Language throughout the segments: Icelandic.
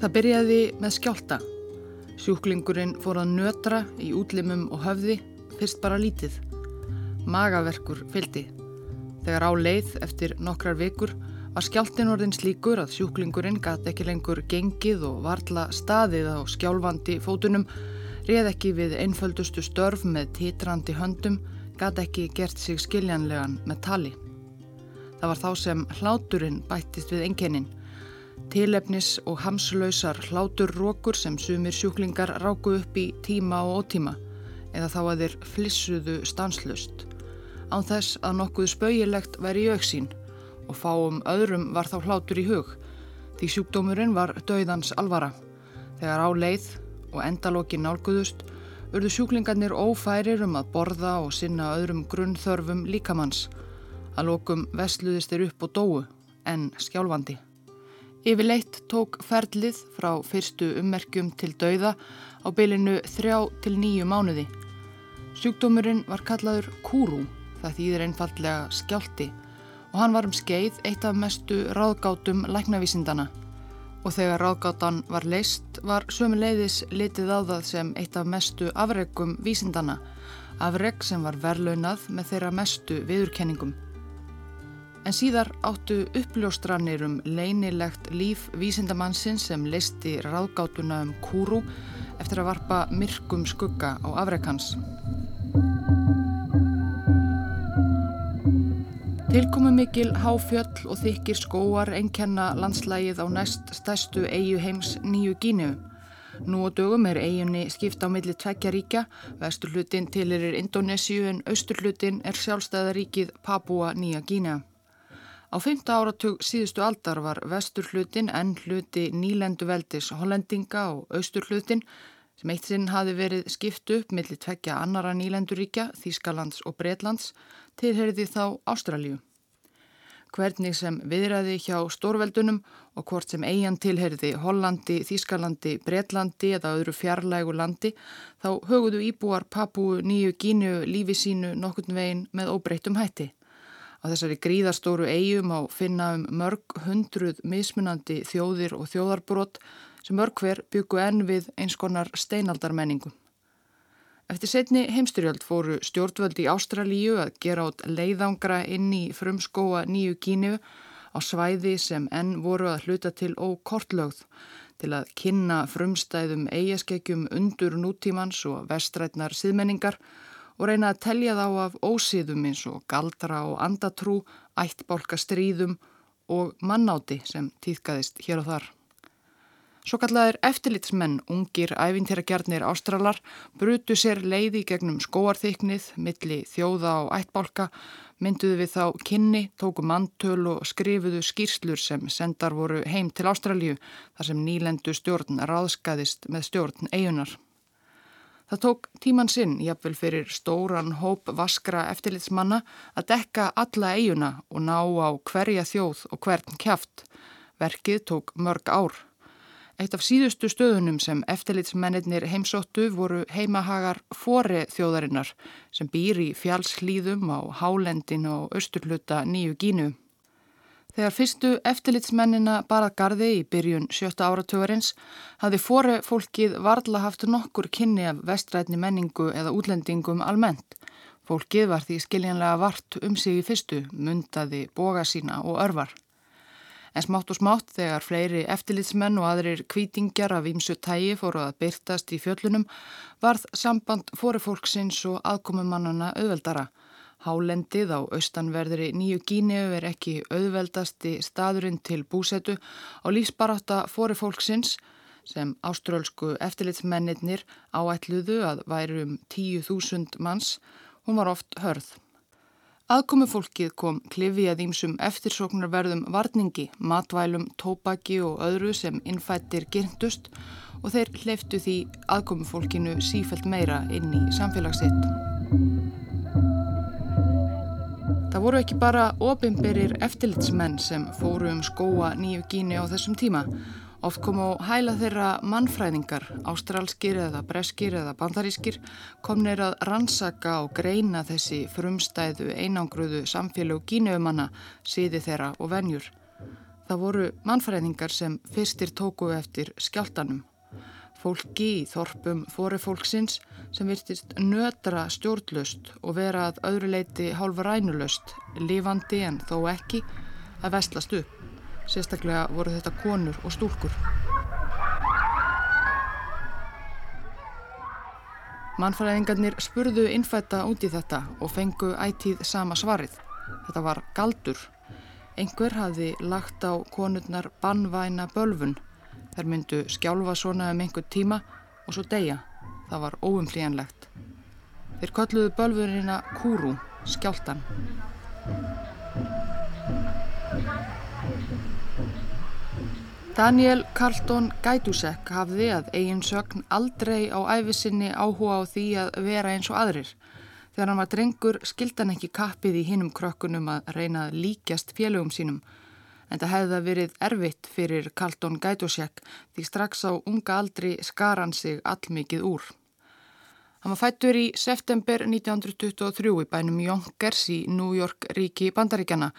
Það byrjaði með skjálta. Sjúklingurinn fór að nötra í útlimum og höfði, fyrst bara lítið. Magaverkur fyldi. Þegar á leið eftir nokkrar vikur var skjáltin orðin slíkur að sjúklingurinn gæti ekki lengur gengið og varla staðið á skjálfandi fótunum, reð ekki við einföldustu störf með titrandi höndum, gæti ekki gert sig skiljanlegan með tali. Það var þá sem hláturinn bættist við enkennin. Tilefnis og hamslausar hláturrókur sem sumir sjúklingar ráku upp í tíma og ótíma eða þá að þeir flissuðu stanslust. Án þess að nokkuð spauilegt væri í auksín og fáum öðrum var þá hlátur í hug því sjúkdómurinn var döiðans alvara. Þegar á leið og endalókin nálguðust urðu sjúklingarnir ófærir um að borða og sinna öðrum grunnþörfum líkamanns. Að lókum vestluðist þeir upp og dóu en skjálfandi. Yfirleitt tók ferlið frá fyrstu ummerkjum til dauða á bylinu þrjá til nýju mánuði. Sjúkdómurinn var kallaður kúrú, það þýðir einfallega skjálti og hann var um skeið eitt af mestu ráðgátum læknavísindana. Og þegar ráðgátan var leist var sömu leiðis litið á það sem eitt af mestu afregum vísindana, afreg sem var verlaunað með þeirra mestu viðurkenningum. En síðar áttu uppljóstranir um leinilegt líf vísindamannsins sem leisti ráðgátuna um kúru eftir að varpa myrkum skugga á afreikans. Tilkomi mikil háfjöll og þykir skóar einkenna landslægið á næst stærstu eigu heims nýju gínu. Nú á dögum er eiginni skipta á milli tveggja ríkja, vesturlutin til erir Indonésiu en austurlutin er sjálfstæðaríkið Papua Nýja Gínea. Á fymta áratug síðustu aldar var vestur hlutin en hluti nýlendu veldis hollendinga og austur hlutin sem eitt sinn hafi verið skipt upp millir tveggja annara nýlenduríkja, Þískalands og Breitlands, tilheriði þá Ástralju. Hvernig sem viðræði hjá stórveldunum og hvort sem eigin tilheriði Hollandi, Þískalandi, Breitlandi eða öðru fjarlægu landi, þá höguðu íbúar Papúu nýju gínu lífi sínu nokkurnvegin með óbreytum hætti. Á þessari gríðarstóru eigum á finna um mörg hundruð mismunandi þjóðir og þjóðarbrot sem mörg hver byggu enn við eins konar steinaldarmenningu. Eftir setni heimstyrjöld fóru stjórnvöldi í Ástralíu að gera át leiðangra inn í frumskóa nýju kínu á svæði sem enn voru að hluta til ókortlögð til að kynna frumstæðum eigaskekkjum undur nútímans og vestrætnar síðmenningar og reyna að telja þá af ósýðum eins og galdra og andatrú, ættbólka stríðum og mannáti sem týðkaðist hér og þar. Svo kallaðir eftirlitsmenn, ungir æfintýragjarnir ástralar, brutu sér leiði gegnum skóarþyknið, milli þjóða og ættbólka, mynduðu við þá kynni, tóku mantöl og skrifuðu skýrslur sem sendar voru heim til Ástralju þar sem nýlendu stjórn ráðskaðist með stjórn eigunar. Það tók tíman sinn, jafnvel fyrir stóran hóp vaskra eftirlitsmanna, að dekka alla eiguna og ná á hverja þjóð og hvern kæft. Verkið tók mörg ár. Eitt af síðustu stöðunum sem eftirlitsmennir heimsóttu voru heimahagar fóri þjóðarinnar sem býr í fjálslýðum á hálendin og austurluta nýju gínu. Þegar fyrstu eftirlitsmennina barað gardi í byrjun sjötta áratögarins hafði fóri fólkið varðla haft nokkur kynni af vestrætni menningu eða útlendingum almennt. Fólkið var því skiljanlega vart um sig í fyrstu, mundaði boga sína og örvar. En smátt og smátt þegar fleiri eftirlitsmenn og aðrir kvítingjar af ímsu tægi fóru að byrtast í fjöllunum varð samband fóri fólksins og aðkomumannana auðveldara. Hálendið á austanverðri nýju Gíneu er ekki auðveldasti staðurinn til búsetu á lífsbaráta fóri fólksins sem áströlsku eftirlitsmennir áætluðu að væri um 10.000 manns, hún var oft hörð. Aðkomi fólkið kom klifi að ímsum eftirsóknarverðum varningi, matvælum, tópaki og öðru sem innfættir gyrndust og þeir hleyftu því aðkomi fólkinu sífælt meira inn í samfélagsitt. Það voru ekki bara ofinberir eftirlitsmenn sem fóru um skóa nýju gíni á þessum tíma. Oft kom á hæla þeirra mannfræðingar, ástralskir eða breskir eða bandarískir, komnir að rannsaka og greina þessi frumstæðu einangruðu samfélag gíniumanna, síði þeirra og venjur. Það voru mannfræðingar sem fyrstir tóku eftir skjáltanum. Fólki í þorpum fórifólksins sem virtist nötra stjórnlust og vera að öðru leiti hálfa rænulust, lifandi en þó ekki, að vestlast upp. Sérstaklega voru þetta konur og stúlkur. Mannfræðingarnir spurðu innfætta út í þetta og fengu ætíð sama svarið. Þetta var galdur. Einhver hafði lagt á konurnar bannvæna bölfun. Þær myndu skjálfa svona um einhver tíma og svo deyja. Það var óumflíjanlegt. Þeir kolluðu bölfunina kúru, skjáltan. Daniel Carlton Gætusek hafði að eigin sögn aldrei á æfisinni áhuga á því að vera eins og aðrir. Þegar hann var drengur skildan ekki kappið í hinnum krökkunum að reyna að líkjast félögum sínum. En það hefði verið erfitt fyrir Carlton Gætusek því strax á unga aldri skar hann sig allmikið úr. Hann var fættur í september 1923 í bænum Yonkers í New York ríki Bandaríkjana.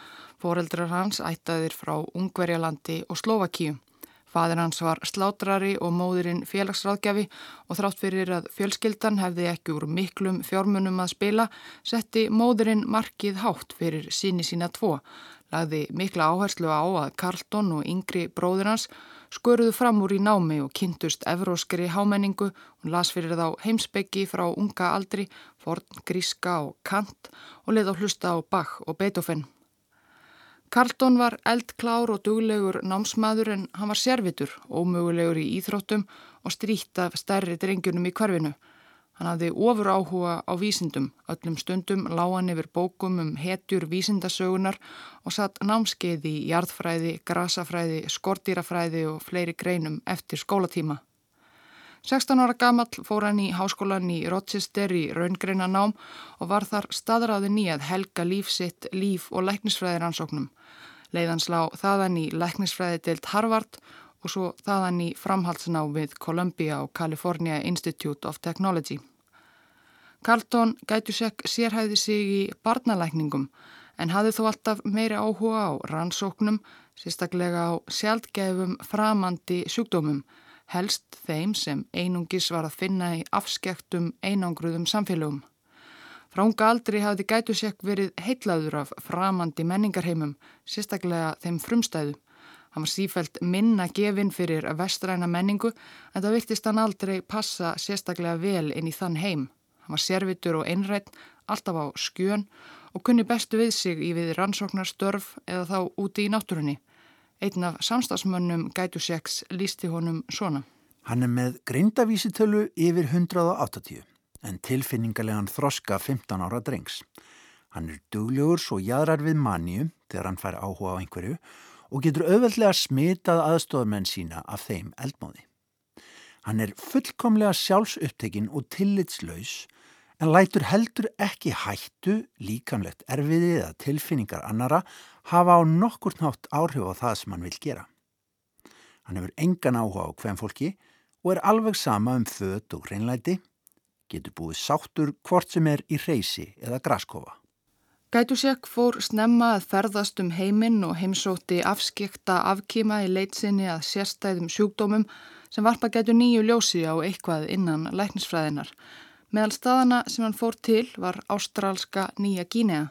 Fóreldrar hans ættaðir frá Ungverjalandi og Slovakíu. Fadir hans var slátrari og móðurinn félagsráðgjafi og þrátt fyrir að fjölskyldan hefði ekki úr miklum fjármunum að spila, setti móðurinn markið hátt fyrir síni sína tvo. Lagði mikla áherslu á að Karlton og yngri bróður hans sköruðu fram úr í námi og kynntust evróskri hámenningu. Hún las fyrir þá heimsbyggi frá unga aldri, forn, gríska og kant og leið á hlusta á Bach og Beethoven. Karlton var eldklár og duglegur námsmaður en hann var servitur, ómögulegur í íþróttum og stríkt af stærri drengjunum í kvarfinu. Hann hafði ofur áhuga á vísindum, öllum stundum lágan yfir bókum um hetjur vísindasögunar og satt námskeið í jarðfræði, grasafræði, skortýrafræði og fleiri greinum eftir skólatíma. 16 ára gamall fór hann í háskólan í Rochester í raungreina nám og var þar staðráðin í að helga lífsitt, líf og læknisfræðiransóknum. Leiðans lá þaðan í læknisfræði deilt Harvard og svo þaðan í framhaldsná við Columbia og California Institute of Technology. Carlton Gætusek sérhæði sig í barnalækningum en hafði þó alltaf meiri áhuga á rannsóknum, sérstaklega á sjaldgæfum framandi sjúkdómum helst þeim sem einungis var að finna í afskektum einangruðum samfélögum. Frá unga aldri hafði Gætusek verið heitlaður af framandi menningarheimum, sérstaklega þeim frumstæðu. Hann var sífælt minna gefinn fyrir vestræna menningu en það virtist hann aldrei passa sérstaklega vel inn í þann heim. Var servitur og einrætt, alltaf á skjön og kunni bestu við sig í við rannsóknarstörf eða þá úti í náttúrunni. Einn af samstagsmönnum Gætuseks lísti honum svona. Hann er með greindavísitölu yfir 180 en tilfinningarlegan þroska 15 ára drengs. Hann er duglegur svo jæðrar við manniu þegar hann fær áhuga á einhverju og getur auðveldlega smitað aðstofamenn sína af þeim eldmóði. Hann er fullkomlega sjálfsupptekinn og tillitslaus en lætur heldur ekki hættu, líkamlegt erfiði eða tilfinningar annara hafa á nokkur nátt áhrif á það sem hann vil gera. Hann hefur engan áhuga á hvem fólki og er alveg sama um född og hreinlæti, getur búið sáttur hvort sem er í reysi eða graskofa. Gætusek fór snemma að ferðast um heiminn og heimsóti afskekta afkíma í leitsinni að sérstæðum sjúkdómum sem varpa gætu nýju ljósi á eitthvað innan læknisfræðinar Meðal staðana sem hann fór til var ástrálska Nýja Gínea.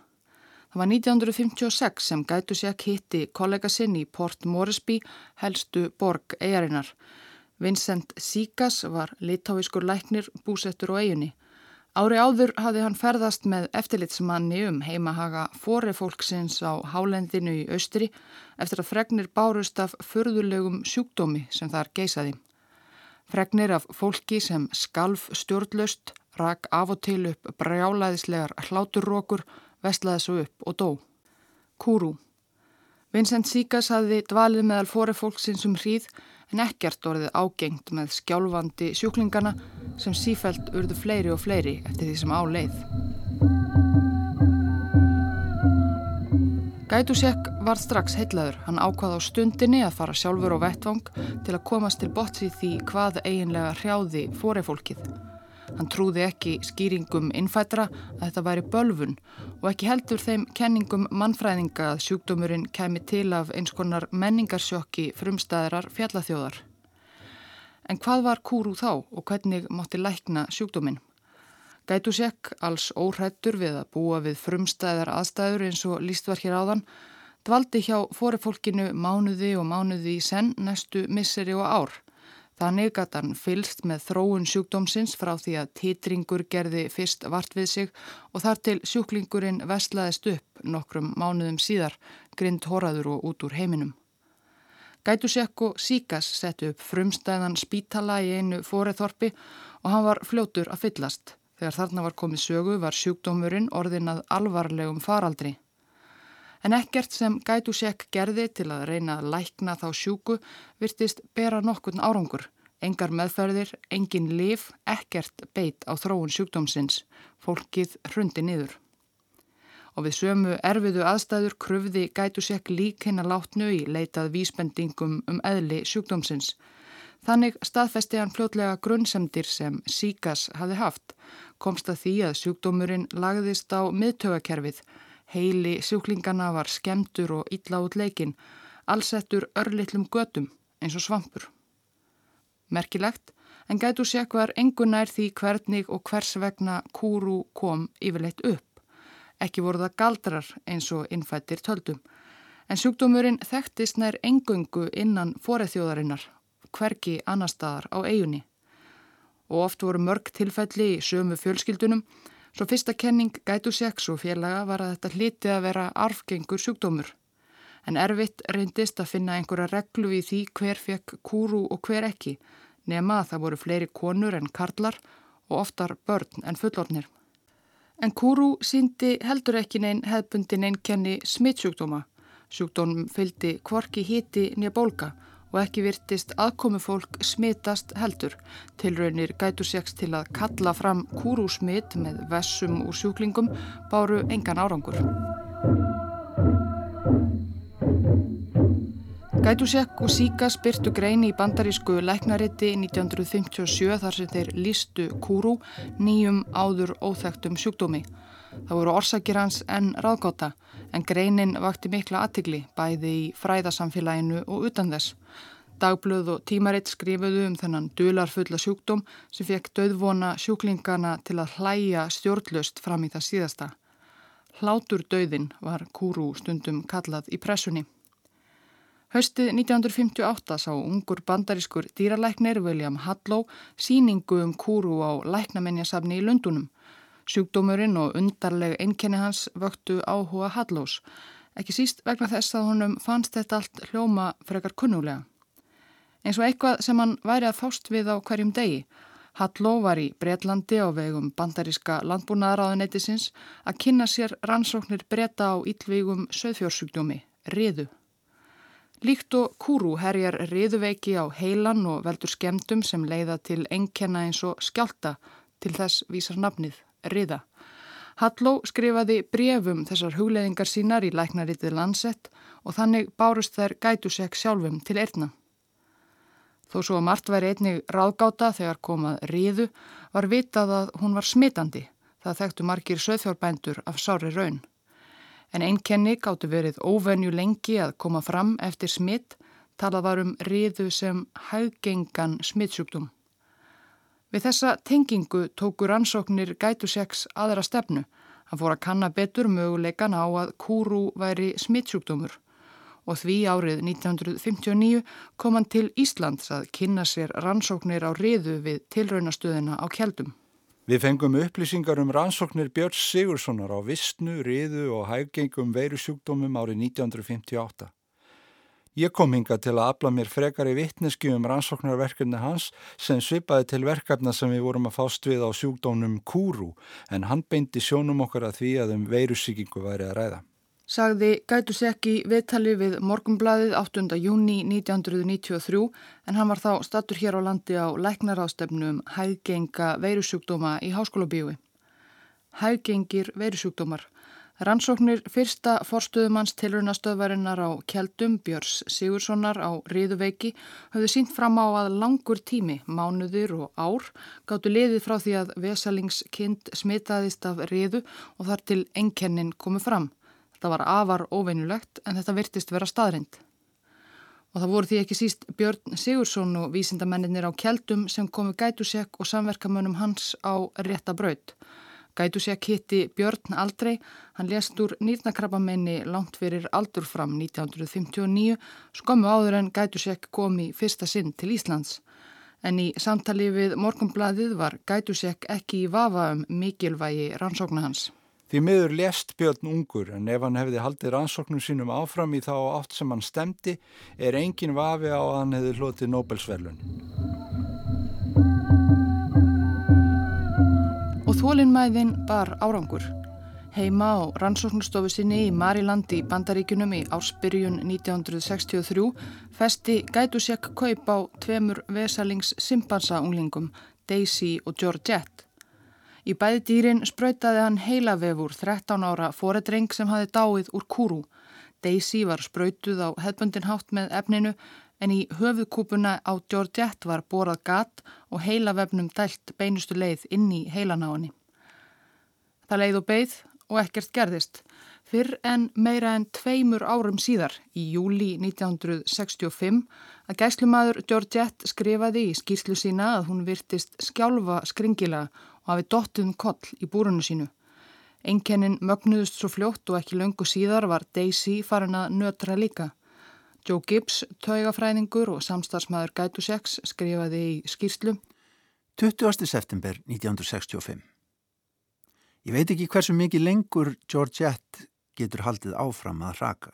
Það var 1956 sem Gætusjak hitti kollega sinn í Port Moresby, helstu borg eigarinnar. Vincent Sikas var litáiskur læknir búsettur á eiginni. Ári áður hafði hann ferðast með eftirlitsmanni um heimahaga forefólksins á hálendinu í austri eftir að fregnir bárust af förðulegum sjúkdómi sem þar geysaði. Fregnir af fólki sem skalf stjórnlaust rak af og til upp brjálaðislegar hláturrókur, vestlaði svo upp og dó. Kúrú. Vincent Sigas hafði dvalið meðal fóri fólksins um hríð en ekkert orðið ágengt með skjálfandi sjúklingana sem sífælt urðu fleiri og fleiri eftir því sem á leið. Gætusek var strax heitlaður. Hann ákvað á stundinni að fara sjálfur á vettvang til að komast til botts í því hvað eiginlega hrjáði fórefólkið. Hann trúði ekki skýringum innfætra að þetta væri bölfun og ekki heldur þeim kenningum mannfræðinga að sjúkdómurinn kemi til af eins konar menningarsjokki frumstæðrar fjallathjóðar. En hvað var kúru þá og hvernig mátti lækna sjúkdóminn? Gætusek, alls óhrættur við að búa við frumstæðar aðstæður eins og líst var hér áðan, dvaldi hjá forefólkinu mánuði og mánuði í senn næstu misseri og ár. Þannig að hann fylst með þróun sjúkdómsins frá því að titringur gerði fyrst vart við sig og þar til sjúklingurinn vestlaðist upp nokkrum mánuðum síðar, grind horaður og út úr heiminum. Gætusekko Síkas setti upp frumstæðan spítala í einu fóreþorpi og hann var fljótur að fyllast. Þegar þarna var komið sögu var sjúkdómurinn orðin að alvarlegum faraldri. En ekkert sem Gætusek gerði til að reyna að lækna þá sjúku virtist bera nokkurn árangur. Engar meðferðir, engin lif, ekkert beit á þróun sjúkdómsins. Fólkið hrundi niður. Og við sömu erfiðu aðstæður kröfði Gætusek lík hennar látnu í leitað vísbendingum um eðli sjúkdómsins. Þannig staðfesti hann fljótlega grunnsemdir sem Síkas hafi haft. Komst að því að sjúkdómurinn lagðist á miðtögakerfið Heili sjúklingana var skemtur og illa út leikin, allsettur örlittlum götum eins og svampur. Merkilegt, en gætu sék var engunær því hvernig og hvers vegna kúru kom yfirleitt upp. Ekki voru það galdrar eins og innfættir töldum. En sjúkdómurinn þekktist nær engungu innan foreþjóðarinnar, hverki annar staðar á eigunni. Og oft voru mörg tilfelli í sömu fjölskyldunum Svo fyrsta kenning gætu sex og félaga var að þetta hliti að vera arfgengur sjúkdómur. En erfitt reyndist að finna einhverja reglu í því hver fekk kúru og hver ekki, nema að það voru fleiri konur en karlar og oftar börn en fullornir. En kúru síndi heldur ekki neinn hefbundin einnkenni smittsjúkdóma. Sjúkdónum fylgdi kvorki híti nýja bólka og ekki virtist aðkomi fólk smitast heldur. Tilraunir gætu sex til að kalla fram kúrúsmit með vessum úr sjúklingum báru engan árangur. Gætusek og Síka spyrtu greini í bandarísku læknariti 1957 þar sem þeir lístu kúrú nýjum áður óþægtum sjúkdómi. Það voru orsakir hans en ráðgáta en greinin vakti mikla aðtigli bæði í fræðasamfélaginu og utan þess. Dagblöð og tímaritt skrifuðu um þennan dularfulla sjúkdóm sem fekk döðvona sjúklingana til að hlæja stjórnlöst fram í það síðasta. Hlátur döðin var kúru stundum kallað í pressunni. Höstið 1958 sá ungur bandarískur dýralæknir William Hadlow síningu um kúru á læknamenjasafni í Lundunum. Sjúkdómurinn og undarleg einkenni hans vöktu áhuga Hallós, ekki síst vegna þess að honum fannst þetta allt hljóma frekar kunnulega. Eins og eitthvað sem hann væri að fást við á hverjum degi. Halló var í Breitlandi á vegum bandaríska landbúnaðaráðuneytisins að kynna sér rannsóknir breyta á yllvígum söðfjórsjúkdómi, riðu. Líkt og kúru herjar riðuveiki á heilan og veldur skemdum sem leiða til enkenna eins og skjálta til þess vísar nafnið riða. Halló skrifaði brefum þessar hugleðingar sínar í læknaritið landsett og þannig bárust þær gætusek sjálfum til erna. Þó svo að margt væri einnig ráðgáta þegar komað riðu var vitað að hún var smitandi. Það þekktu margir söðfjórbændur af sári raun. En einkenni gáttu verið óvenju lengi að koma fram eftir smitt, talað var um riðu sem hæggengan smittsjúkdum. Við þessa tengingu tóku rannsóknir gætuseks aðra stefnu. Hann fór að kanna betur möguleikan á að kúru væri smittsjúkdómur og því árið 1959 kom hann til Íslands að kynna sér rannsóknir á riðu við tilraunastöðina á kjeldum. Við fengum upplýsingar um rannsóknir Björns Sigurssonar á vissnu, riðu og hæggengum veirusjúkdómum árið 1958. Ég kom hinga til að afla mér frekar í vittneski um rannsóknarverkefni hans sem svipaði til verkefna sem við vorum að fást við á sjúkdónum Kúru en hann beindi sjónum okkar að því að um veirusíkingu væri að ræða. Sagði Gætusekki viðtali við Morgumbladið 8. júni 1993 en hann var þá stattur hér á landi á læknaráðstefnu um hæggenga veirusjúkdóma í háskóla bíu. Hæggengir veirusjúkdómar Rannsóknir fyrsta forstuðumanns tilrunastöðvarinnar á Kjeldum Björns Sigurssonar á Ríðuveiki höfðu sínt fram á að langur tími, mánuður og ár gáttu liðið frá því að vesalingskind smitaðist af Ríðu og þar til enkennin komu fram. Þetta var afar óveinulegt en þetta virtist vera staðrind. Og það voru því ekki síst Björn Sigursson og vísindamennir á Kjeldum sem komu gætusekk og samverkamönnum hans á rétta braut. Gætusek hitti Björn aldrei, hann lést úr nýrnakrabbamenni langt fyrir aldur fram 1959, skömmu áður en Gætusek kom í fyrsta sinn til Íslands. En í samtali við Morgonbladið var Gætusek ekki í vafa um mikilvægi rannsóknu hans. Því miður lést Björn ungur en ef hann hefði haldið rannsóknum sínum áfram í þá átt sem hann stemdi er engin vafi á að hann hefði hlotið Nobelsverlun. Þólinnmæðin bar árangur. Heima á rannsóknarstofu sinni í Marilandi í Bandaríkunum í áspyrjun 1963 festi Gætusek kaup á tveimur vesalings simpansaunglingum, Daisy og Georgette. Í bæði dýrin spröytaði hann heilavefur 13 ára foredreng sem hafi dáið úr kúru. Daisy var spröytuð á hefbundin hátt með efninu en í höfuðkúpuna á Georgette var borað gat og heilavefnum dælt beinustu leið inn í heilanáni. Það leið og beigð og ekkert gerðist. Fyrr en meira en tveimur árum síðar, í júli 1965, að gæslumadur Georgette skrifaði í skýrslu sína að hún virtist skjálfa skringila og hafi dottum koll í búrunu sínu. Enkennin mögnuðust svo fljótt og ekki löngu síðar var Daisy farin að nötra líka. Joe Gibbs, taugafræðingur og samstagsmaður Gætuseks skrifaði í skýrslu 20. september 1965 Ég veit ekki hversu mikið lengur Georgette getur haldið áfram að raka.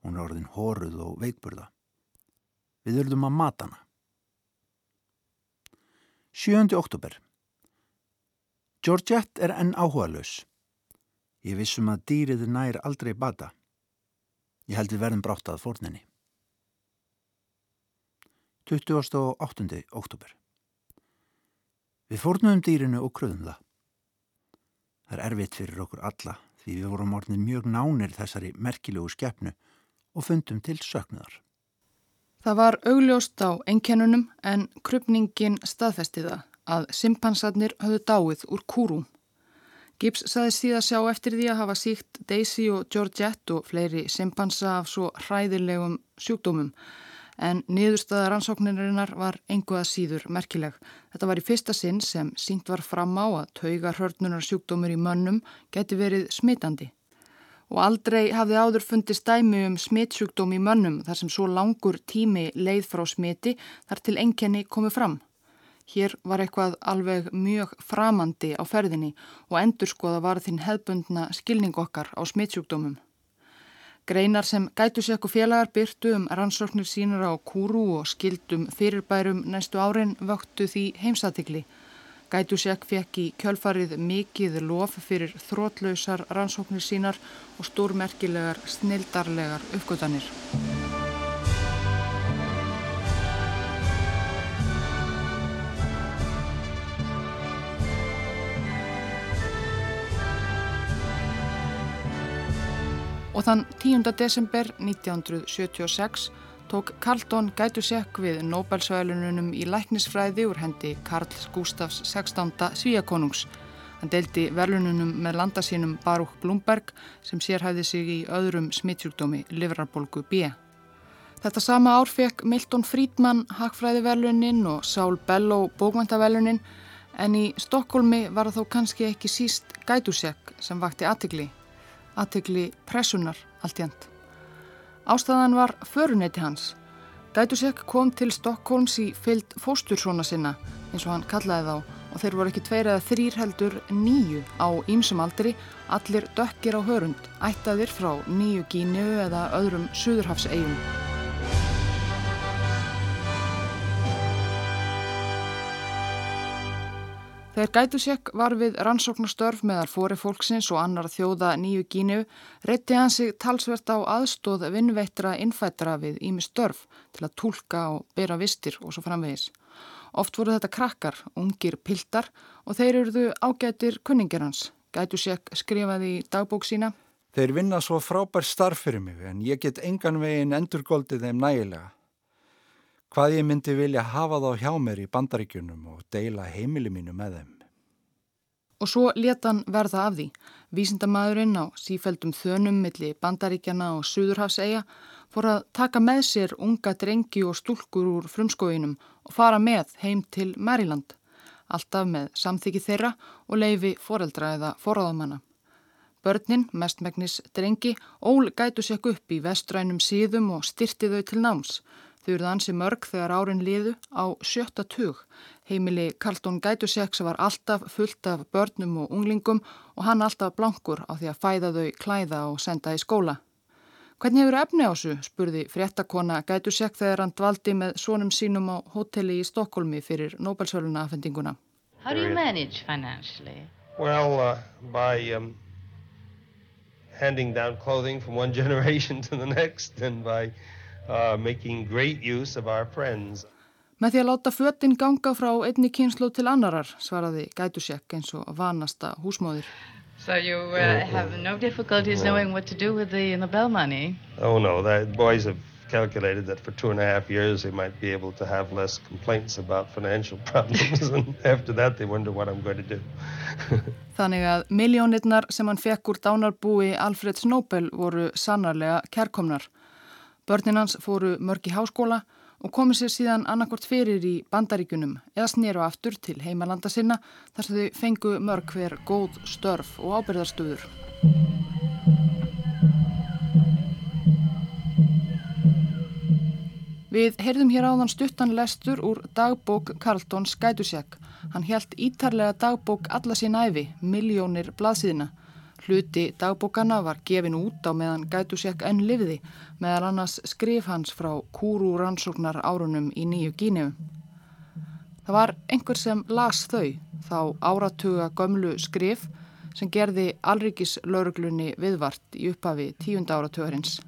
Hún er orðin hóruð og veikburða. Við urðum að mata hana. 7. oktober Georgette er enn áhuga laus. Ég vissum að dýrið nær aldrei bata. Ég held við verðum brátt að fórninni. 28. oktober Við fórnum dýrinu og kröðum það. Það er erfitt fyrir okkur alla því við vorum orðin mjög nánir þessari merkilegu skeppnu og fundum til söknuðar. Það var augljóst á einkennunum en krupningin staðfestiða að simpansarnir höfðu dáið úr kúrúm. Gibbs saði síðan sjá eftir því að hafa síkt Daisy og Georgette og fleiri simpansa af svo hræðilegum sjúkdómum en niðurstaða rannsóknirinnar var enguða síður merkileg. Þetta var í fyrsta sinn sem sínt var fram á að tauga hörnunar sjúkdómur í mönnum geti verið smitandi. Og aldrei hafði áður fundist dæmi um smitsjúkdóm í mönnum þar sem svo langur tími leið frá smiti þar til enkenni komið fram. Hér var eitthvað alveg mjög framandi á ferðinni og endurskoða var þinn hefbundna skilning okkar á smittsjúkdómum. Greinar sem gætusekku félagar byrtu um rannsóknir sínur á kúru og skildum fyrirbærum næstu árin vöktu því heimsatikli. Gætusekk fekk í kjölfarið mikið lof fyrir þrótlausar rannsóknir sínar og stórmerkilegar snildarlegar uppgötanir. Og þann 10. desember 1976 tók Carlton Gætusek við Nobelsvælununum í læknisfræði úr hendi Karl Gustafs 16. Svíakonungs. Hann deldi verlununum með landasínum Baruch Blumberg sem sérhæði sig í öðrum smittsjúkdómi livrarbolgu B. Þetta sama ár fekk Milton Friedman Hagfræðiverlunin og Saul Bellow bókvæntaverlunin en í Stokkólmi var þó kannski ekki síst Gætusek sem vakti aðtikli aðtegli pressunar allt jænt. Ástæðan var föruneyti hans. Gætusek kom til Stokkólms í fyllt fóstursóna sinna eins og hann kallaði þá og þeir voru ekki tveir eða þrýr heldur nýju á ímsum aldri, allir dökkir á hörund, ættaðir frá nýju gínu eða öðrum suðurhafsegjum. Þegar Gætusek var við rannsóknastörf meðal fóri fólksins og annar þjóða nýju gínu reytti hann sig talsvert á aðstóð vinnveittra innfættra við ími störf til að tólka og bera vistir og svo framvegis. Oft voru þetta krakkar, ungir piltar og þeir eruðu ágætir kunningir hans. Gætusek skrifaði í dagbók sína. Þeir vinna svo frábær starf fyrir mig en ég get engan veginn endurgóldið þeim nægilega. Hvað ég myndi vilja hafa þá hjá mér í bandaríkjunum og deila heimili mínu með þeim. Og svo leta hann verða af því. Vísindamæðurinn á sífældum þönum milli bandaríkjana og Suðurhafsegja fór að taka með sér unga drengi og stúlkur úr frumskóinum og fara með heim til Maryland alltaf með samþyggi þeirra og leifi foreldra eða forraðamanna. Börnin, mestmægnis drengi, ól gætu sekk upp í vestrænum síðum og styrti þau til náms. Þau eruð ansi mörg þegar árin liðu á sjötta tug. Heimili Karltón Gætuseks var alltaf fullt af börnum og unglingum og hann alltaf blankur á því að fæða þau klæða og senda í skóla. Hvernig hefur efni á þessu, spurði fréttakona Gætusek þegar hann dvaldi með sónum sínum á hotelli í Stokkólmi fyrir Nobelsvöluna afhendinguna. How do you manage financially? Well, uh, by um, handing down clothing from one generation to the next and by uh, making great use of our friends. Með því að láta föttin ganga frá einni kynslu til annarar, svaraði Gætusek eins og vanasta húsmóðir. So you uh, have no difficulties knowing what to do with the Nobel money? Oh no, the boys have calculated that for two and a half years they might be able to have less complaints about financial problems and after that they wonder what I'm going to do. Þannig að miljónirnar sem hann fekk úr dánarbúi Alfreds Nobel voru sannarlega kærkomnar. Börnin hans fóru mörg í háskóla og komið sér síðan annarkort fyrir í bandaríkunum eða snýru aftur til heimalanda sinna þar sem þau fengu mörg hver góð störf og ábyrðarstöður. Við heyrðum hér áðan stuttan lestur úr dagbók Karltón Skætusjak. Hann helt ítarlega dagbók alla sín æfi, miljónir blaðsíðina. Hluti dagbókana var gefin út á meðan Gætusjak enn lifiði, meðal annars skrif hans frá kúru rannsóknar árunum í nýju gínu. Það var einhver sem las þau, þá áratuga gömlu skrif sem gerði Alrikis lauruglunni viðvart í upphafi tíunda áratugarins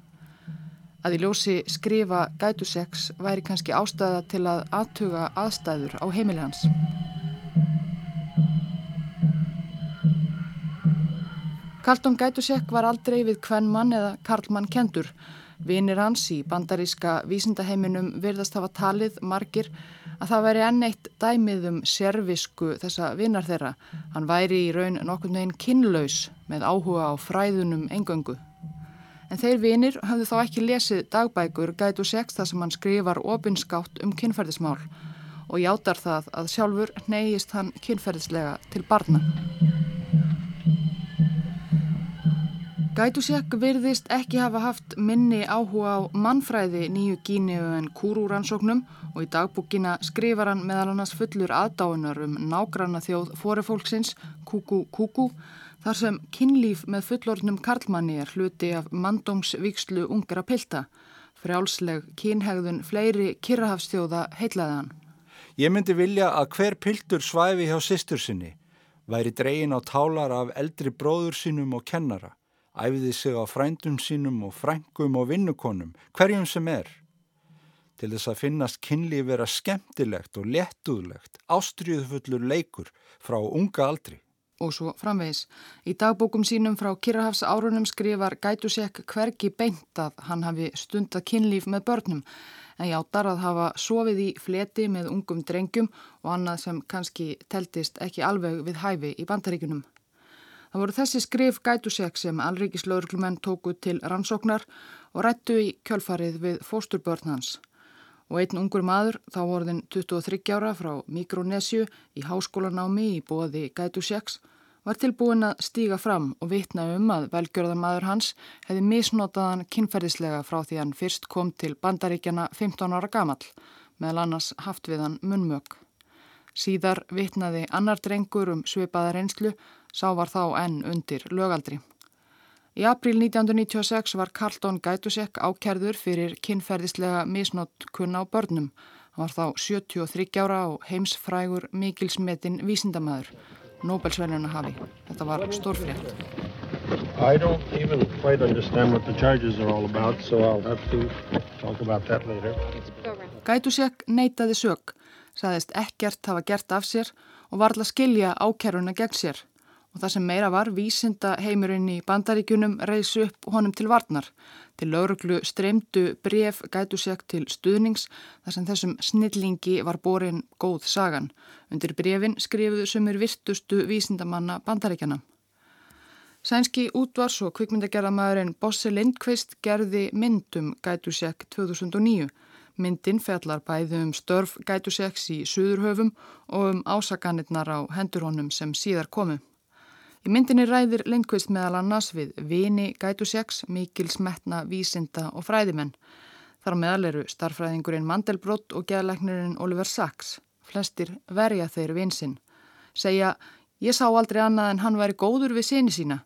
að í ljósi skrifa gætuseks væri kannski ástæða til að aðtuga aðstæður á heimili hans. Karlton Gætusek var aldrei við hvern mann eða Karlmann kendur. Vinir hans í bandaríska vísindaheiminum virðast hafa talið margir að það væri enn eitt dæmið um servisku þessa vinar þeirra. Hann væri í raun nokkurnu einn kinnlaus með áhuga á fræðunum engöngu. En þeir vinir hafðu þá ekki lesið dagbækur gætu sex þar sem hann skrifar opinskátt um kynferðismál og játar það að sjálfur neyist hann kynferðislega til barna. Gætusek virðist ekki hafa haft minni áhuga á mannfræði nýju gíniu en kúrúrannsóknum og í dagbúkina skrifar hann meðal annars fullur aðdáinar um nágranna þjóð fórifólksins Kúkú Kúkú þar sem kynlíf með fullornum karlmanni er hluti af mandómsvíkslu ungra pilta. Frjálsleg kynhegðun fleiri kyrrahafstjóða heitlaðan. Ég myndi vilja að hver piltur svæfi hjá sýstur sinni, væri dregin á tálar af eldri bróður sínum og kennara, æfiði sig á frændum sínum og frængum og vinnukonum, hverjum sem er. Til þess að finnast kynlíf vera skemmtilegt og léttúðlegt, ástriðufullur leikur frá unga aldri og svo framvegis. Í dagbókum sínum frá Kirrahafs árunum skrifar Gætusek hverki beint að hann hafi stundað kynlíf með börnum en játar að hafa sofið í fleti með ungum drengjum og annað sem kannski teltist ekki alveg við hæfi í bandaríkunum. Það voru þessi skrif Gætusek sem alríkislaurglumenn tóku til rannsóknar og rættu í kjölfarið við fósturbörn hans og einn ungur maður, þá vorðin 23 ára frá Mikronesju í háskólanámi í bóði Gætu 6, var tilbúin að stíga fram og vitna um að velgjörðamadur hans hefði misnotaðan kynferðislega frá því hann fyrst kom til bandaríkjana 15 ára gamall, meðal annars haft við hann munmög. Síðar vitnaði annar drengur um svipaða reynslu, sá var þá enn undir lögaldri. Í april 1996 var Carlton Gætusek ákerður fyrir kynferðislega misnótkunna á börnum. Hann var þá 73 ára og heimsfrægur mikilsmetin vísindamæður, Nobelsvennuna hafi. Þetta var stórfrétt. I don't even quite understand what the charges are all about, so I'll have to talk about that later. Gætusek neytaði sög, saðist ekkert hafa gert af sér og varðla skilja ákeruna gegn sér og það sem meira var vísinda heimurinn í bandaríkunum reysi upp honum til varnar. Til lauruglu streymdu bref gætu seg til stuðnings þar sem þessum snillingi var borin góð sagan. Undir brefin skrifuðu sumur virtustu vísindamanna bandaríkjana. Sænski útvars og kvikmyndagerðamæðurinn Bosse Lindqvist gerði myndum gætu seg 2009 Myndin fellar bæði um störf gætuseks í Suðurhöfum og um ásakanirnar á hendur honum sem síðar komu. Í myndinni ræðir Lindqvist meðal annars við vini gætuseks, mikil smetna, vísinda og fræðimenn. Þar meðal eru starfræðingurinn Mandelbrott og geðleiknirinn Oliver Sacks. Flestir verja þeir vinsinn. Segja, ég sá aldrei annað en hann væri góður við síni sína.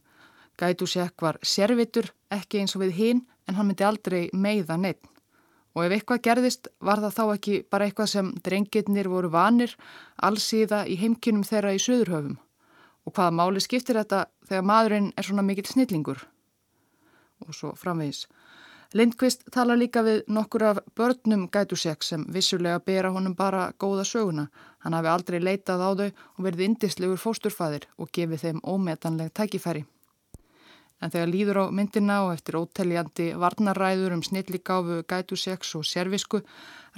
Gætusek var servitur, ekki eins og við hinn, en hann myndi aldrei meiða neitt. Og ef eitthvað gerðist var það þá ekki bara eitthvað sem drengirnir voru vanir allsíða í heimkinum þeirra í söðurhöfum. Og hvaða máli skiptir þetta þegar maðurinn er svona mikill snillingur? Og svo framvegis. Lindqvist tala líka við nokkur af börnum gætusek sem vissulega bera honum bara góða söguna. Hann hafi aldrei leitað á þau og verið indislegur fósturfæðir og gefið þeim ómetanleg tækifæri. En þegar líður á myndina og eftir óteljandi varnaræður um snilligáfu, gætusex og servisku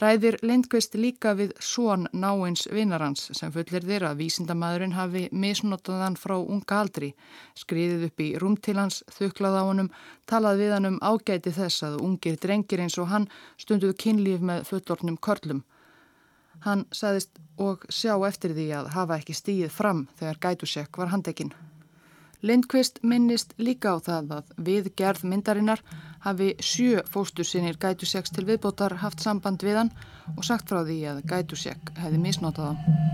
ræðir Lindqvist líka við svon náins vinnarans sem fullir þeirra að vísindamæðurinn hafi misnotaðan frá unga aldri, skriðið upp í rúmtilans, þuklað á honum, talað við hann um ágæti þess að ungir drengir eins og hann stunduðu kynlíf með fullornum körlum. Hann saðist og sjá eftir því að hafa ekki stíð fram þegar gætusek var handekinn. Lindqvist minnist líka á það að við gerð myndarinnar hafi sjö fóstursinir Gætuseks til viðbótar haft samband við hann og sagt frá því að Gætusek hefði misnotað hann.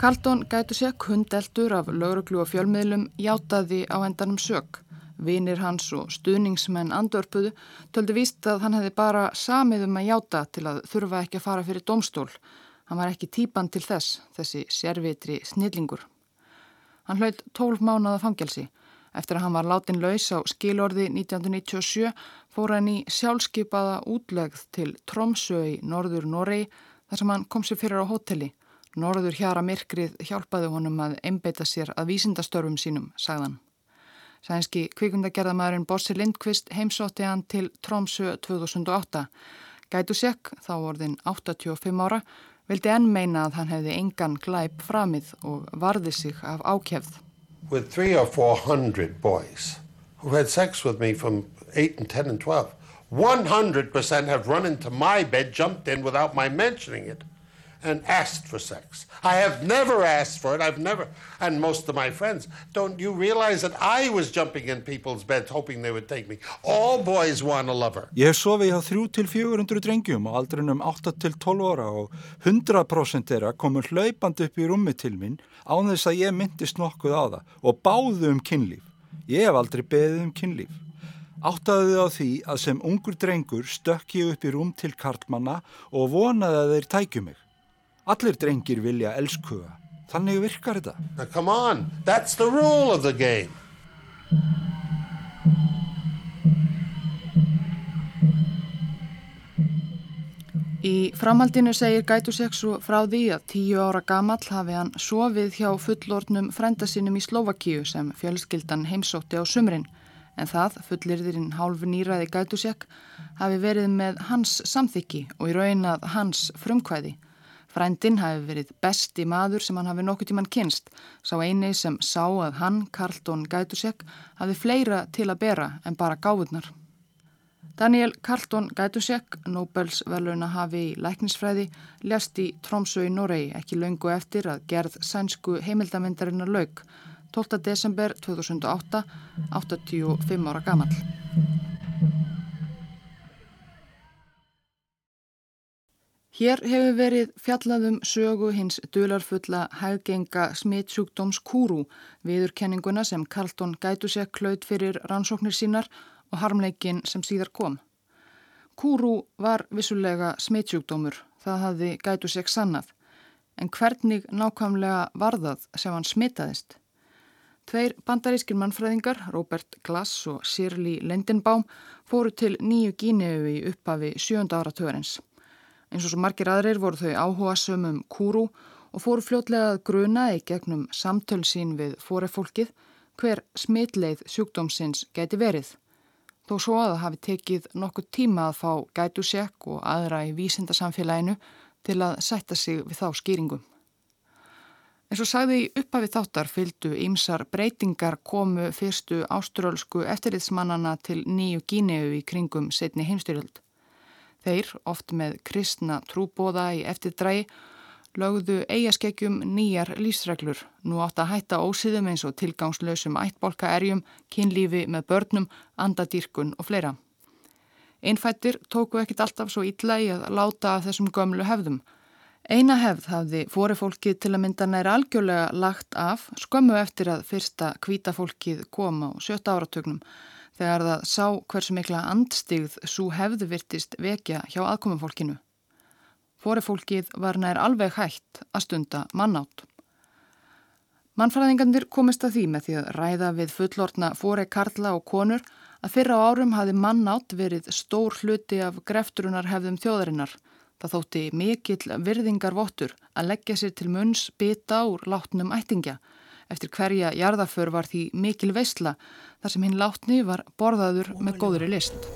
Kaldón Gætusek, hundeldur af lauruglu og fjölmiðlum, játaði á endanum sög. Vinir hans og stuðningsmenn andörpuðu töldu víst að hann hefði bara samið um að játa til að þurfa ekki að fara fyrir domstól Hann var ekki típan til þess, þessi sérvitri snillingur. Hann hlaut 12 mánuða fangelsi. Eftir að hann var látin laus á skilorði 1997 fór hann í sjálfskeipaða útlegð til Tromsö í norður Noregi þar sem hann kom sér fyrir á hotelli. Norður hjara myrkrið hjálpaði honum að einbeita sér að vísindastörfum sínum, sagðan. Sænski kvikundagerðamæðurinn Bossi Lindqvist heimsótti hann til Tromsö 2008. Gætu sekk, þá vorðin 85 ára, vildi enn meina að hann hefði engan glæp framið og varði sig af ákjefð. With three or four hundred boys who had sex with me from 8 and 10 and 12, 100% have run into my bed, jumped in without my mentioning it and asked for sex. I have never asked for it. I've never, and most of my friends, don't you realize that I was jumping in people's beds hoping they would take me. All boys want a lover. Ég hef sofið hjá 3-400 drengjum á aldrinum 8-12 ára og 100% þeirra komur hlaupandi upp í rúmi til minn án þess að ég myndist nokkuð á það og báðu um kynlíf. Ég hef aldrei beðið um kynlíf. Áttaðu þið á því að sem ungur drengur stökk ég upp í rúm til karlmanna og vonaði að þeir tækju mig. Allir drengir vilja elskuga. Þannig virkar þetta. Now come on, that's the rule of the game. Í framhaldinu segir Gætuseksu frá því að tíu ára gamall hafi hann sofið hjá fullornum frendasinnum í Slovakíu sem fjölskyldan heimsótti á sumrin en það, fullirðirinn hálf nýraði Gætusek, hafi verið með hans samþykki og í raun að hans frumkvæði. Frændin hafi verið besti maður sem hann hafi nokkuð tíman kynst, sá eini sem sá að hann, Karlton Gætusek, hafi fleira til að bera en bara gáðunar. Daniel Karlton Gætusek, Nobels veluna hafi í læknisfræði, ljast í Tromsø í Noregi ekki laungu eftir að gerð sænsku heimildamindarinnar laug 12. desember 2008, 85 ára gamal. Hér hefur verið fjallaðum sögu hins dularfulla hæggenga smittsjúkdóms Kúrú, viðurkenninguna sem Karlton Gætusek klaut fyrir rannsóknir sínar og harmleikin sem síðar kom. Kúrú var vissulega smittsjúkdómur, það hafði Gætusek sannað, en hvernig nákvæmlega var það sem hann smittaðist? Tveir bandarískir mannfræðingar, Robert Glass og Sirli Lendenbaum, fóru til nýju gíneu í upphafi sjönda ára törens. Eins og svo margir aðrir voru þau áhuga sömum kúru og fóru fljótlega að gruna í gegnum samtöl sín við fórefólkið hver smitleið sjúkdómsins gæti verið. Þó svo að það hafi tekið nokkuð tíma að fá gætusjekk og aðra í vísindasamfélaginu til að sætta sig við þá skýringum. En svo sagði í upphafi þáttar fylgdu ímsar breytingar komu fyrstu áströlsku eftirriðsmannana til nýju gíneu í kringum setni heimstyrjöld. Þeir, oft með kristna trúbóða í eftirdrægi, lögðu eigaskekkjum nýjar lífsreglur. Nú átt að hætta ósýðum eins og tilgangslösum ættbolka erjum, kynlífi með börnum, andadýrkun og fleira. Einfættir tóku ekkit alltaf svo illa í að láta af þessum gömlu hefðum. Eina hefð hafði fórifólkið til að mynda næra algjörlega lagt af skömmu eftir að fyrsta kvítafólkið kom á sjötta áratögnum þegar það sá hversu mikla andstigð svo hefðu virtist vekja hjá aðkomumfólkinu. Fórefólkið var nær alveg hægt að stunda mannátt. Mannfræðingandir komist að því með því að ræða við fullortna fóre karla og konur að fyrra á árum hafi mannátt verið stór hluti af grefturunar hefðum þjóðarinnar. Það þótti mikill virðingar vottur að leggja sér til munns bita úr látnum ættingja. Eftir hverja jarðaför var því mikil veistla þar sem hinn látni var borðaður með góðri list.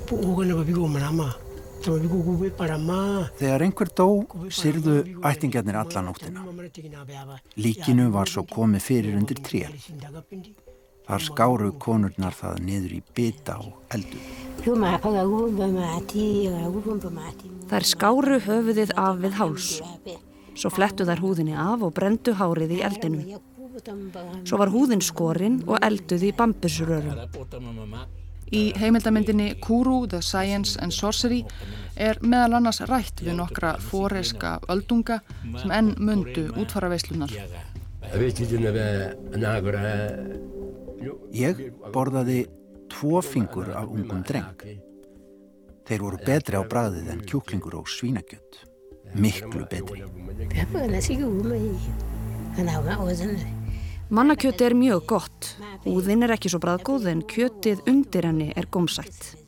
Þegar einhver dó syrðu ættingjarnir alla nóttina. Líkinu var svo komið fyrir undir tré. Þar skáru konurnar það niður í bytta og eldu. Þar skáru höfuðið af við háls. Svo flettu þær húðinni af og brendu hárið í eldinu. Svo var húðin skorinn og elduð í bambusurörum. Í heimildamindinni Kuru, The Science and Sorcery er meðal annars rætt við nokkra fóreska öldunga sem enn mundu útfara veislunar. Ég borðaði tvo fingur af ungum dreng. Þeir voru betri á bræðið en kjúklingur og svínakjött. Miklu betri. Mannakjöti er mjög gott. Húðin er ekki svo bræðgóð en kjötið undir henni er gómsætt.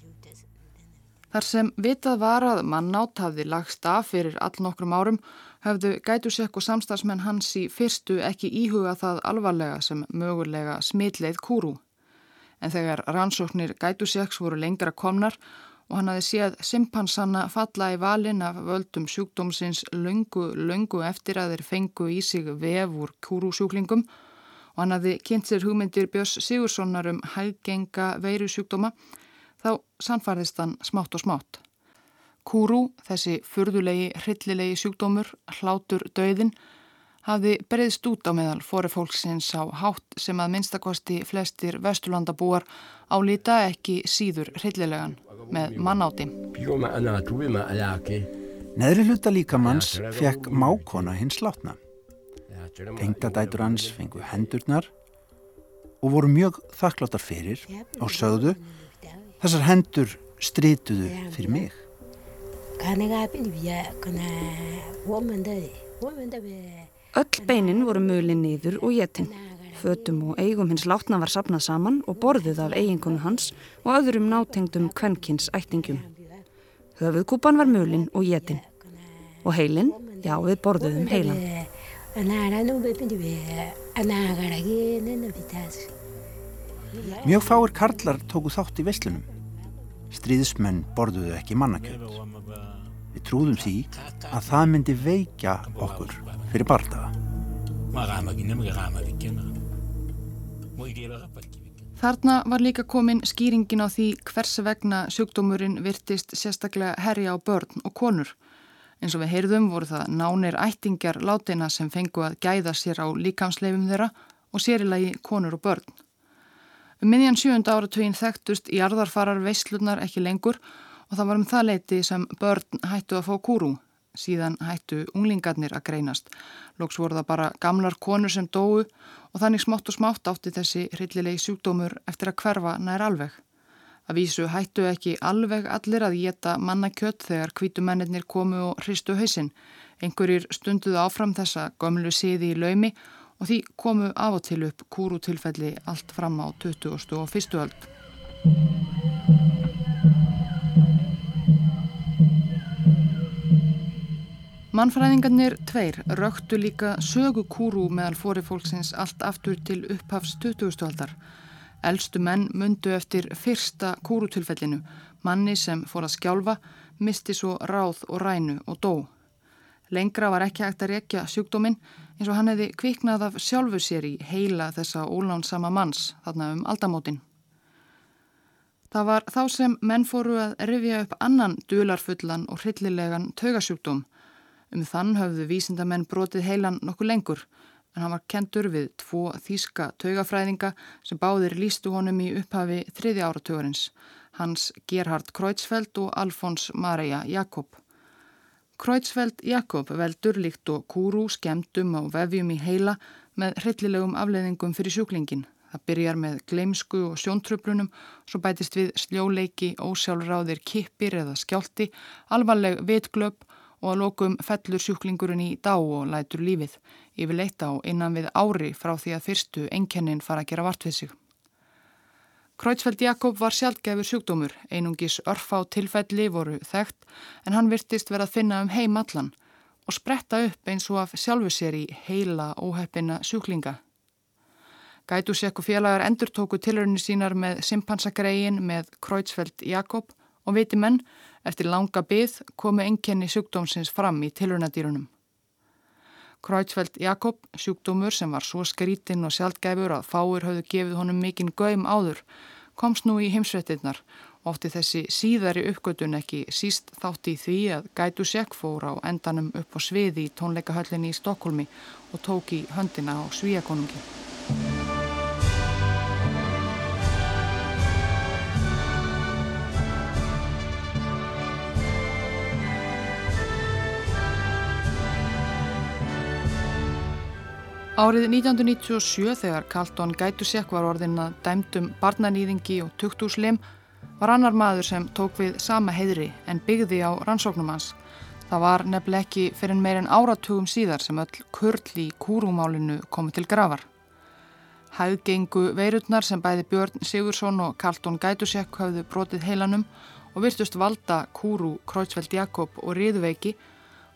Þar sem vitað var að mannátt hafði lagst af fyrir all nokkrum árum höfðu gætusekk og samstagsmenn hans í fyrstu ekki íhuga það alvarlega sem mögulega smitleið kúru. En þegar rannsóknir gætusekks voru lengra komnar og hann hafi séð simpansanna falla í valin af völdum sjúkdómsins löngu, löngu eftir að þeir fengu í sig vef úr kúrusjúklingum og hann hafði kynnt sér hugmyndir Björns Sigurssonar um hæggenga veiru sjúkdóma, þá sannfarðist hann smátt og smátt. Kúru, þessi furðulegi, hryllilegi sjúkdómur, hlátur döðin, hafði breyðst út á meðal forefólksins á hátt sem að minnstakosti flestir vesturlandabúar álita ekki síður hryllilegan með mannáti. Neðri hluta líkamanns fekk mákona hins látna. Tengdadætur hans fengu hendurnar og voru mjög þakkláttar fyrir og sögðu þessar hendur strituðu fyrir mig. Öll beinin voru möli niður og jetin. Fötum og eigum hins látna var sapnað saman og borðuð af eiginkonu hans og öðrum nátengdum kvenkins ættingum. Höfuðkúpan var mölin og jetin. Og heilin, já við borðuðum heilan. Mjög fáir karlar tóku þátt í veslunum. Stríðismenn borðuðu ekki mannakjöld. Við trúðum því að það myndi veikja okkur fyrir bardaga. Þarna var líka komin skýringin á því hvers vegna sjúkdómurinn virtist sérstaklega herja á börn og konur. Eins og við heyrðum voru það nánir ættingjar látina sem fengu að gæða sér á líkamsleifum þeirra og sérilagi konur og börn. Um miðjan sjönda áratugin þekktust í arðarfarar veislunar ekki lengur og það var um það leiti sem börn hættu að fá kúru. Síðan hættu unglingarnir að greinast. Lóks voru það bara gamlar konur sem dóu og þannig smátt og smátt átti þessi hryllilegi sjúkdómur eftir að hverfa nær alveg. Að vísu hættu ekki alveg allir að geta mannakjött þegar kvítumennir komu og hristu hausin. Einhverjir stunduðu áfram þessa gömlu siði í laumi og því komu af og til upp kúrutilfelli allt fram á 20. og 1. öld. Mannfræðingarnir tveir röktu líka sögu kúru meðal fóri fólksins allt aftur til upphafs 20. aldar. Elstu menn mundu eftir fyrsta kúrutilfellinu, manni sem fór að skjálfa, misti svo ráð og rænu og dó. Lengra var ekki hægt að rekja sjúkdóminn eins og hann hefði kviknað af sjálfu sér í heila þessa ólánsama manns þarna um aldamótin. Það var þá sem menn fóru að rifja upp annan dularfullan og hryllilegan taugasjúkdóm. Um þann höfðu vísindamenn brotið heilan nokkuð lengur en hann var kentur við tvo þýska taugafræðinga sem báðir lístu honum í upphafi þriði áratugurins, hans Gerhard Kreutzfeldt og Alfons Maria Jakob. Kreutzfeldt Jakob veldur líkt og kúru skemdum á vefjum í heila með hryllilegum afleðingum fyrir sjúklingin. Það byrjar með gleimsku og sjóntröflunum, svo bætist við sljóleiki, ósjálfráðir kippir eða skjálti, alvarleg vitglöp og að lokum fellur sjúklingurinn í dá og lætur lífið, yfir leita á innan við ári frá því að fyrstu enkennin fara að gera vart við sig. Kreutzfeldt Jakob var sjálfgefur sjúkdómur, einungis örf á tilfelli voru þekkt en hann virtist verið að finna um heim allan og spretta upp eins og af sjálfu sér í heila óheppina sjúklinga. Gætusek og félagar endur tóku tilröðinu sínar með simpansagreiin með Kreutzfeldt Jakob og viti menn, eftir langa byð komu enkenni sjúkdómsins fram í tilröðnadýrunum. Kreutzfeldt Jakob, sjúkdómur sem var svo skrítinn og sjálfgæfur að fáir hafðu gefið honum mikinn gaum áður, komst nú í heimsvettinnar og ótti þessi síðari uppgötun ekki síst þátt í því að Gætu Sekk fór á endanum upp á sviði í tónleikahöllinni í Stokkólmi og tók í höndina á Svíakonungi. Árið 1997 þegar Carlton Gætusek var orðin að dæmdum barnanýðingi og tukthúslim var annar maður sem tók við sama heidri en byggði á rannsóknum hans. Það var nefnileg ekki fyrir meirinn áratugum síðar sem öll kurl í kúrumálinu komið til grafar. Hæðgengu veirutnar sem bæði Björn Sigursson og Carlton Gætusek hafðu brotið heilanum og virtust valda kúru Króitsveld Jakob og Ríðveiki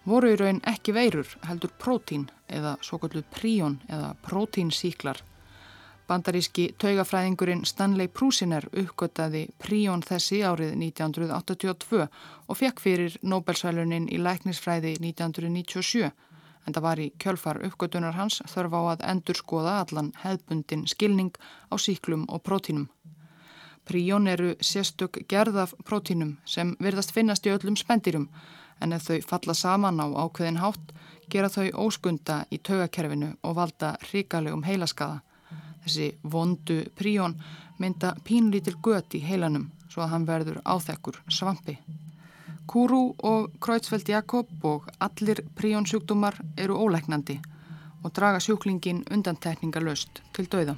voru í raun ekki veirur heldur prótín eða svo kallu príón eða prótínsíklar. Bandaríski taugafræðingurinn Stanley Prusiner uppgöttaði príón þessi árið 1982 og fekk fyrir Nobelsvælunin í læknisfræði 1997 en það var í kjölfar uppgötunar hans þörf á að endur skoða allan hefðbundin skilning á síklum og prótínum. Príón eru sérstök gerðaf prótínum sem verðast finnast í öllum spendirum en ef þau falla saman á ákveðin hátt gera þau óskunda í taugakerfinu og valda ríkalegum heilaskaða. Þessi vondu príón mynda pínlítil gött í heilanum svo að hann verður áþekkur svampi. Kúru og Kreutzfeldt Jakob og allir príónsjúkdómar eru óleiknandi og draga sjúklingin undantekningar löst til dauða.